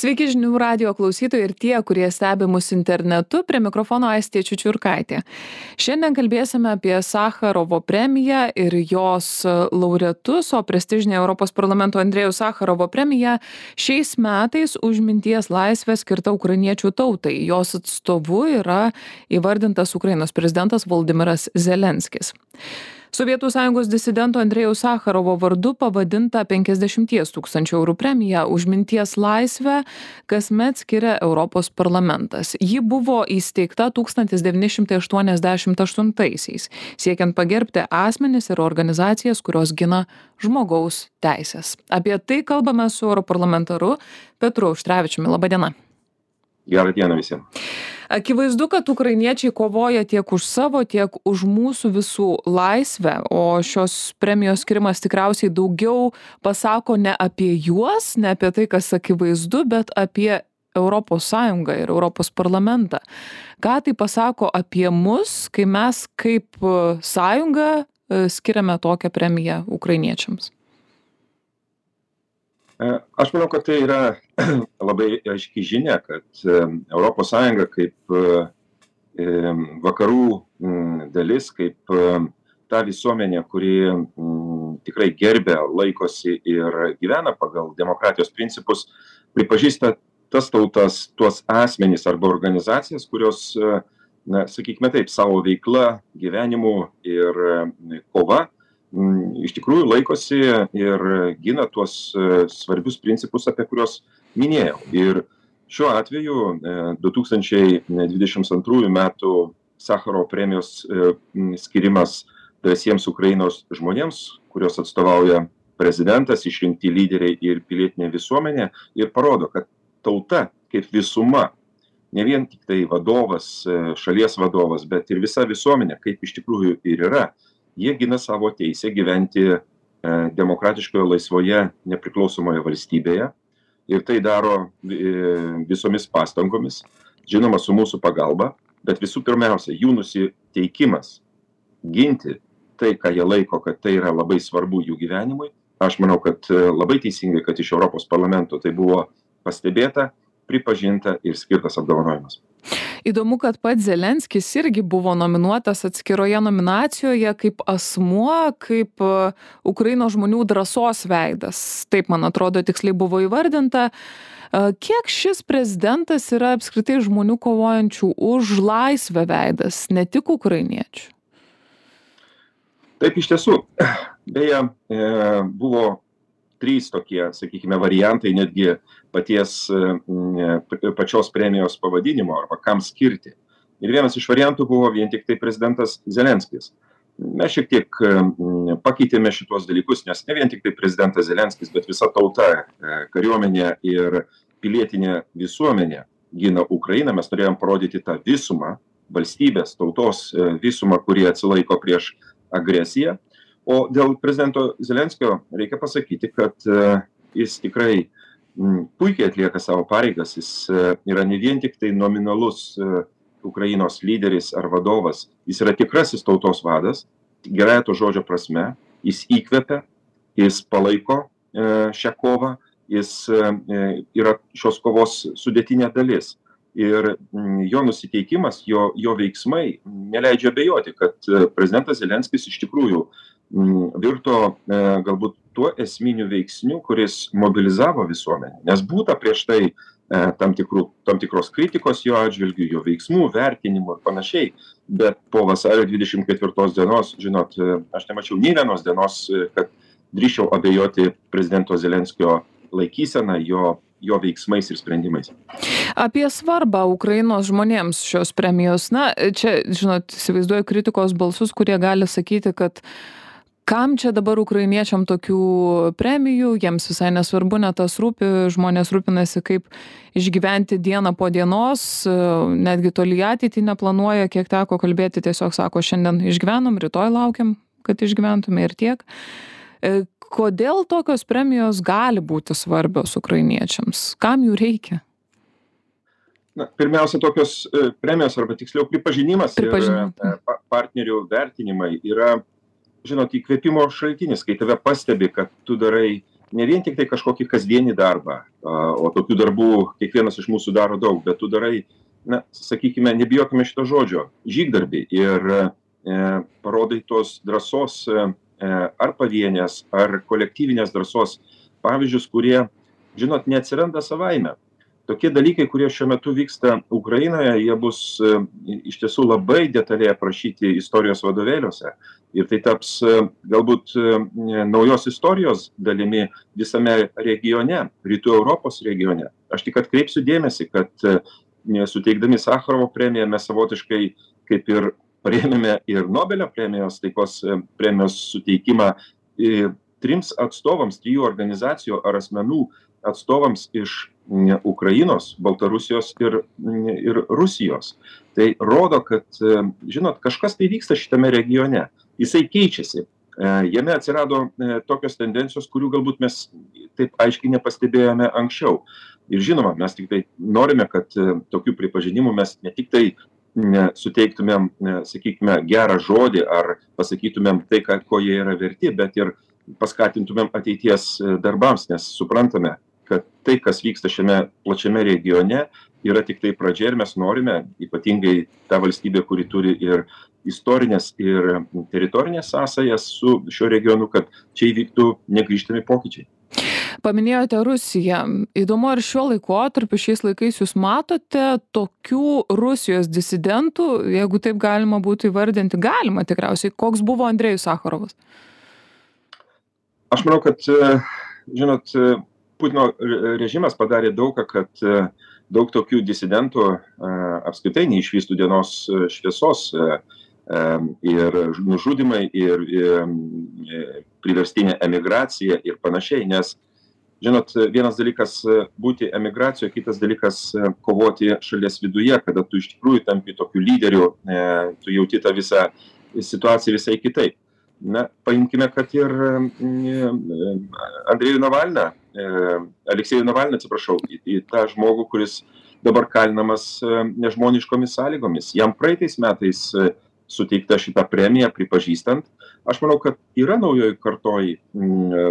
Sveiki žinių radio klausytojai ir tie, kurie stebi mus internetu, prie mikrofono Aistė Čiučiurkaitė. Šiandien kalbėsime apie Sakharovo premiją ir jos laureatus, o prestižinė Europos parlamento Andrėjų Sakharovo premija šiais metais už minties laisvę skirta ukrainiečių tautai. Jos atstovu yra įvardintas Ukrainos prezidentas Valdimiras Zelenskis sovietų sąjungos disidento andrejaus sacharovo vardu pavadinta penkiasdešimties tūkstančių eurų premija už minties laisvę kasmet skiria europos parlamentas. Ji buvo įsteigta tūkstantis devyni šimtai aštuoniasdešimt aštuntaisiais siekiant pagerbti asmenis ir organizacijas kurios gina žmogaus teises apie tai kalbame su europarlamentaru petru auštrevičiumi. Laba diena gerą dieną visiems akivaizdu kad ukrainiečiai kovoja tiek už savo tiek už mūsų visų laisvę o šios premijos skyrimas tikriausiai daugiau pasako ne apie juos ne apie tai kas akivaizdu bet apie europos sąjungą ir europos parlamentą. Ką tai pasako apie mus kai mes kaip sąjunga e, skiriame tokią premiją ukrainiečiams? E, aš manau, kad tai yra labai aiški žinia, kad ES kaip e, vakarų dalis, kaip ta visuomenė, kuri tikrai gerbė, laikosi ir gyvena pagal demokratijos principus, pripažįsta tas tautas, tuos asmenys arba organizacijas, kurios, na, sakykime taip, savo veikla, gyvenimu ir kova iš tikrųjų laikosi ir gina tuos e, svarbius principus, apie kuriuos minėjau. Ir šiuo atveju 2022 e, metų Sakaro premijos e, skirimas drąsiems Ukrainos žmonėms, kurios atstovauja prezidentas, išrinkti lyderiai ir pilietinė visuomenė ir parodo, kad tauta kaip visuma, ne vien tik tai vadovas, šalies vadovas, bet ir visa visuomenė, kaip iš tikrųjų ir yra, jie gina savo teisę gyventi e, demokratiškoje, laisvoje, nepriklausomoje valstybėje. Ir tai daro e, visomis pastangomis, žinoma, su mūsų pagalba, bet visų pirmiausia, jų nusiteikimas ginti tai, ką jie laiko, kad tai yra labai svarbu jų gyvenimui. Aš manau, kad e, labai teisingai, kad iš Europos parlamento tai buvo pastebėta, pripažinta ir skirtas apdovanojimas įdomu kad pats zelenskis irgi buvo nominuotas atskiroje nominacijoje kaip asmuo kaip e, ukrainos žmonių drąsos veidas. Taip man atrodo tiksliai buvo įvardinta. E, kiek šis prezidentas yra apskritai žmonių kovojančių už laisvę veidas ne tik ukrainiečių? Taip iš tiesų. Beje e, buvo trys tokie sakykime variantai netgi paties e, pačios premijos pavadinimo arba kam skirti. Ir vienas iš variantų buvo vien tik tai prezidentas Zelenskis. Mes šiek tiek pakeitėme šitos dalykus, nes ne vien tik tai prezidentas Zelenskis, bet visa tauta, e, kariuomenė ir pilietinė visuomenė gina Ukrainą. Mes norėjom parodyti tą visumą, valstybės, tautos e, visumą, kurie atsilaiko prieš agresiją. O dėl prezidento Zelenskio reikia pasakyti, kad jis tikrai puikiai atlieka savo pareigas, jis e, yra ne vien tik tai nominalus e, Ukrainos lyderis ar vadovas, jis yra tikrasis tautos vadas, gerąją to žodžio prasme, jis įkvepia, jis palaiko e, šią kovą, jis yra šios kovos sudėtinė dalis. Ir jo nusiteikimas, jo, jo veiksmai neleidžia bejoti, kad prezidentas Zelenskis iš tikrųjų virto galbūt tuo esminiu veiksniu kuris mobilizavo visuomenę nes būta prieš tai e, tam tikrų tam tikros kritikos jo atžvilgiu jo veiksmų vertinimų ir panašiai bet po vasario dvidešim ketvirtos dienos žinot e, aš nemačiau nė vienos dienos e, kad drįsčiau abejoti prezidento zelenskio laikysena jo jo veiksmais ir sprendimais. Apie svarbą Ukrainos žmonėms šios premijos. Na, čia, žinot, įsivaizduoju kritikos balsus, kurie gali sakyti, kad uh, kam čia dabar ukrainiečiam tokių premijų jiems visai nesvarbu ne tas rūpi žmonės rūpinasi kaip išgyventi dieną po dienos netgi toli į ateitį neplanuoja kiek teko kalbėti tiesiog sako šiandien išgyvenom rytoj laukiam kad išgyventume ir tiek. E, kodėl tokios premijos gali būti svarbios ukrainiečiams? Kam jų reikia? Na pirmiausia tokios e, premijos arba tiksliau pripažinimas ir e, pa partnerių vertinimai yra žinot įkvėpimo šaltinis kai tave pastebi kad tu darai ne vien tiktai kažkokį kasdienį darbą o tokių darbų kiekvienas iš mūsų daro daug bet tu darai na sakykime nebijokime šito žodžio žygdarbį ir e parodai tos drąsos e ar pavienės ar kolektyvinės drąsos. Pavyzdžius kurie žinot neatsiranda savaime tokie dalykai kurie šiuo metu vyksta ukrainoje jie bus e, iš tiesų labai detaliai aprašyti istorijos vadovėliuose. Ir tai taps e, galbūt e, naujos istorijos dalimi visame regione rytų europos regione. Aš tik atkreipsiu dėmesį kad suteikdami sacharovo premiją mes savotiškai kaip ir parėmėme ir nobelio premijos taikos premijos suteikimą trims atstovams trijų organizacijų ar asmenų atstovams iš ukrainos baltarusijos ir ir rusijos. Tai rodo kad žinot kažkas tai vyksta šitame regione. Jisai keičiasi. Jame atsirado tokios tendencijos kurių galbūt mes taip aiškiai nepastebėjome anksčiau. Ir žinoma mes tiktai norime kad tokių pripažinimų mes ne tiktai ne suteiktumėm sakykime gerą žodį ar pasakytumėm tai ko jie yra verti bet ir paskatintumėm ateities darbams nes suprantame tai kas vyksta šiame plačiame regione yra tiktai pradžia ir mes norime ypatingai ta valstybė kuri turi ir istorines ir teritorines sąsajas su šiuo regionu kad čia įvyktų negrįžtami pokyčiai Paminėjote Rusiją. Įdomu, ar šiuo laikotarpiu, šiais laikais jūs matote tokių Rusijos disidentų, jeigu taip galima būtų įvardinti, galima tikriausiai, koks buvo Andrėjus Sakharovas? Aš manau, kad, žinot, putino režimas padarė daug ką kad e, daug tokių disidentų e, apskritai neišvystų dienos e, šviesos ir nužudymai ir priverstinė emigracija ir panašiai. Nes žinot vienas dalykas būti emigracijoj kitas dalykas kovoti šalies viduje kada tu iš tikrųjų tampi tokiu lyderiu tu jauti tą visą situaciją visai kitaip. Na paimkime kad ir andrejų navalną aleksejų navalną atsiprašau į į tą žmogų kuris dabar kalinamas nežmoniškomis sąlygomis jam praeitais metais suteikta šita premija pripažįstant aš manau kad yra naujoj kartoj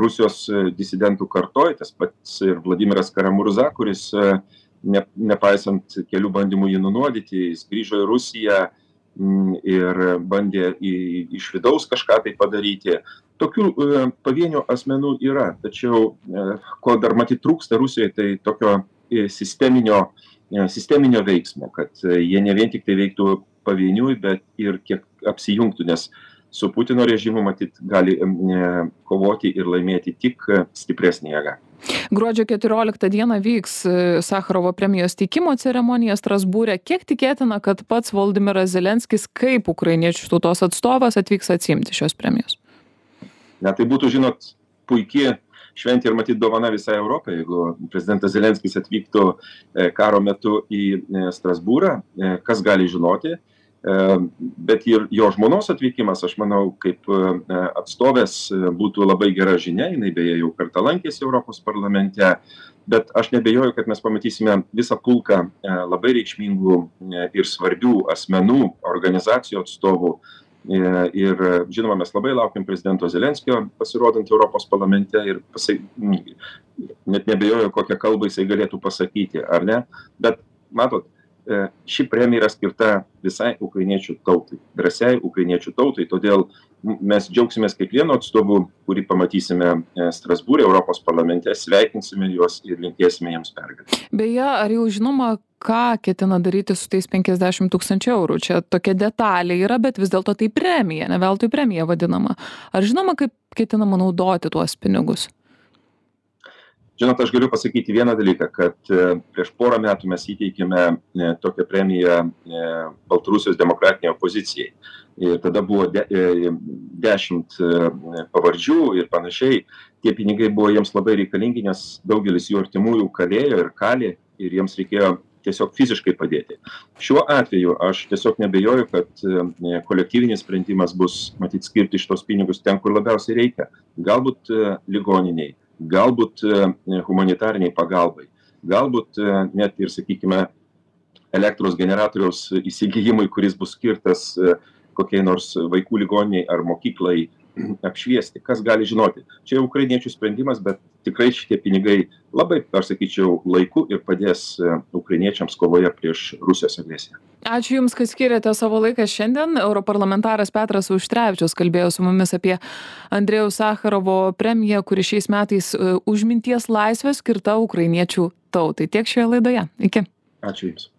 rusijos disidentų kartoj tas pats ir vladimiras karamurza kuris ne nepaisant kelių bandymų jį nunuodyti jis grįžo į rusiją ir bandė į iš vidaus kažką tai padaryti tokių pavienių asmenų yra tačiau ko dar matyt trūksta rusijoj tai tokio sisteminio sisteminio veiksmo kad jie ne vien tiktai veiktų pavieniui bet ir kiek apsijungtų nes su putino režimu matyt gali kovoti ir laimėti tik stipresnė jėga Gruodžio 14 dieną vyks e, Sakharovo premijos teikimo ceremonija Strasbūrė. Kiek tikėtina, kad pats Valdimiras Zelenskis kaip ukrainiečių tautos atstovas atvyks atsimti šios premijos? Na tai būtų, žinot, puikiai šventė ir matyt dovana visai Europai, jeigu prezidentas Zelenskis atvyktų e, karo metu į e, Strasbūrą, kas gali žinoti bet ir jo žmonos atvykimas aš manau kaip atstovės būtų labai gera žinia jinai beje jau kartą lankėsi europos parlamente bet aš neabejoju kad mes pamatysime visą pulką labai reikšmingų ir svarbių asmenų organizacijų atstovų ir žinoma mes labai laukiam prezidento zelenskio pasirodant europos parlamente ir pasai net neabejoju kokią kalbą jisai galėtų pasakyti ar ne? Bet matot E, ši premija yra skirta visai ukrainiečių tautai drąsiai ukrainiečių tautai. Todėl mes džiaugsimės kiekvienu atstovu kurį pamatysime e, strasbūre europos parlamente sveikinsime juos ir linkėsime jiems pergalės. Beje ar jau žinoma ką ketina daryti su tais penkiasdešim tūkstančių eurų? Čia tokia detalė yra bet vis dėlto tai premija ne veltui premija vadinama. Ar žinoma kaip ketinama naudoti tuos pinigus žinot aš galiu pasakyti vieną dalyką kad e, prieš porą metų mes įteikėme e, tokią premiją e, baltarusijos demokratinei opozicijai. Ir tada buvo de dešimt pavardžių ir panašiai. Tie pinigai buvo jiems labai reikalingi nes daugelis jų artimųjų kalėjo ir kali ir jiems reikėjo tiesiog fiziškai padėti. Šiuo atveju aš tiesiog neabejoju kad kolektyvinis sprendimas bus matyt skirti šituos pinigus ten kur labiausiai reikia. Galbūt ligoninei galbūt humanitarinei pagalbai. Galbūt net ir sakykime elektros generatoriaus įsigijimui kuris bus skirtas kokiai nors vaikų ligoninei ar mokyklai apšviesti kas gali žinoti. Čia jau ukrainiečių sprendimas bet tikrai šitie pinigai labai aš sakyčiau laiku ir padės ukrainiečiams kovoje prieš rusijos agresiją. Ačiū jums kad skyrėte savo laiką šiandien. Europarlamentaras petras auštrevičius kalbėjo su mumis apie andrejaus sacharovo premiją kuri šiais metais už minties laisvę skirta ukrainiečių tautai. Tiek šioje laidoje. Iki. Ačiū jums.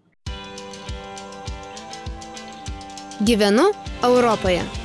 Gyvenu Europoje.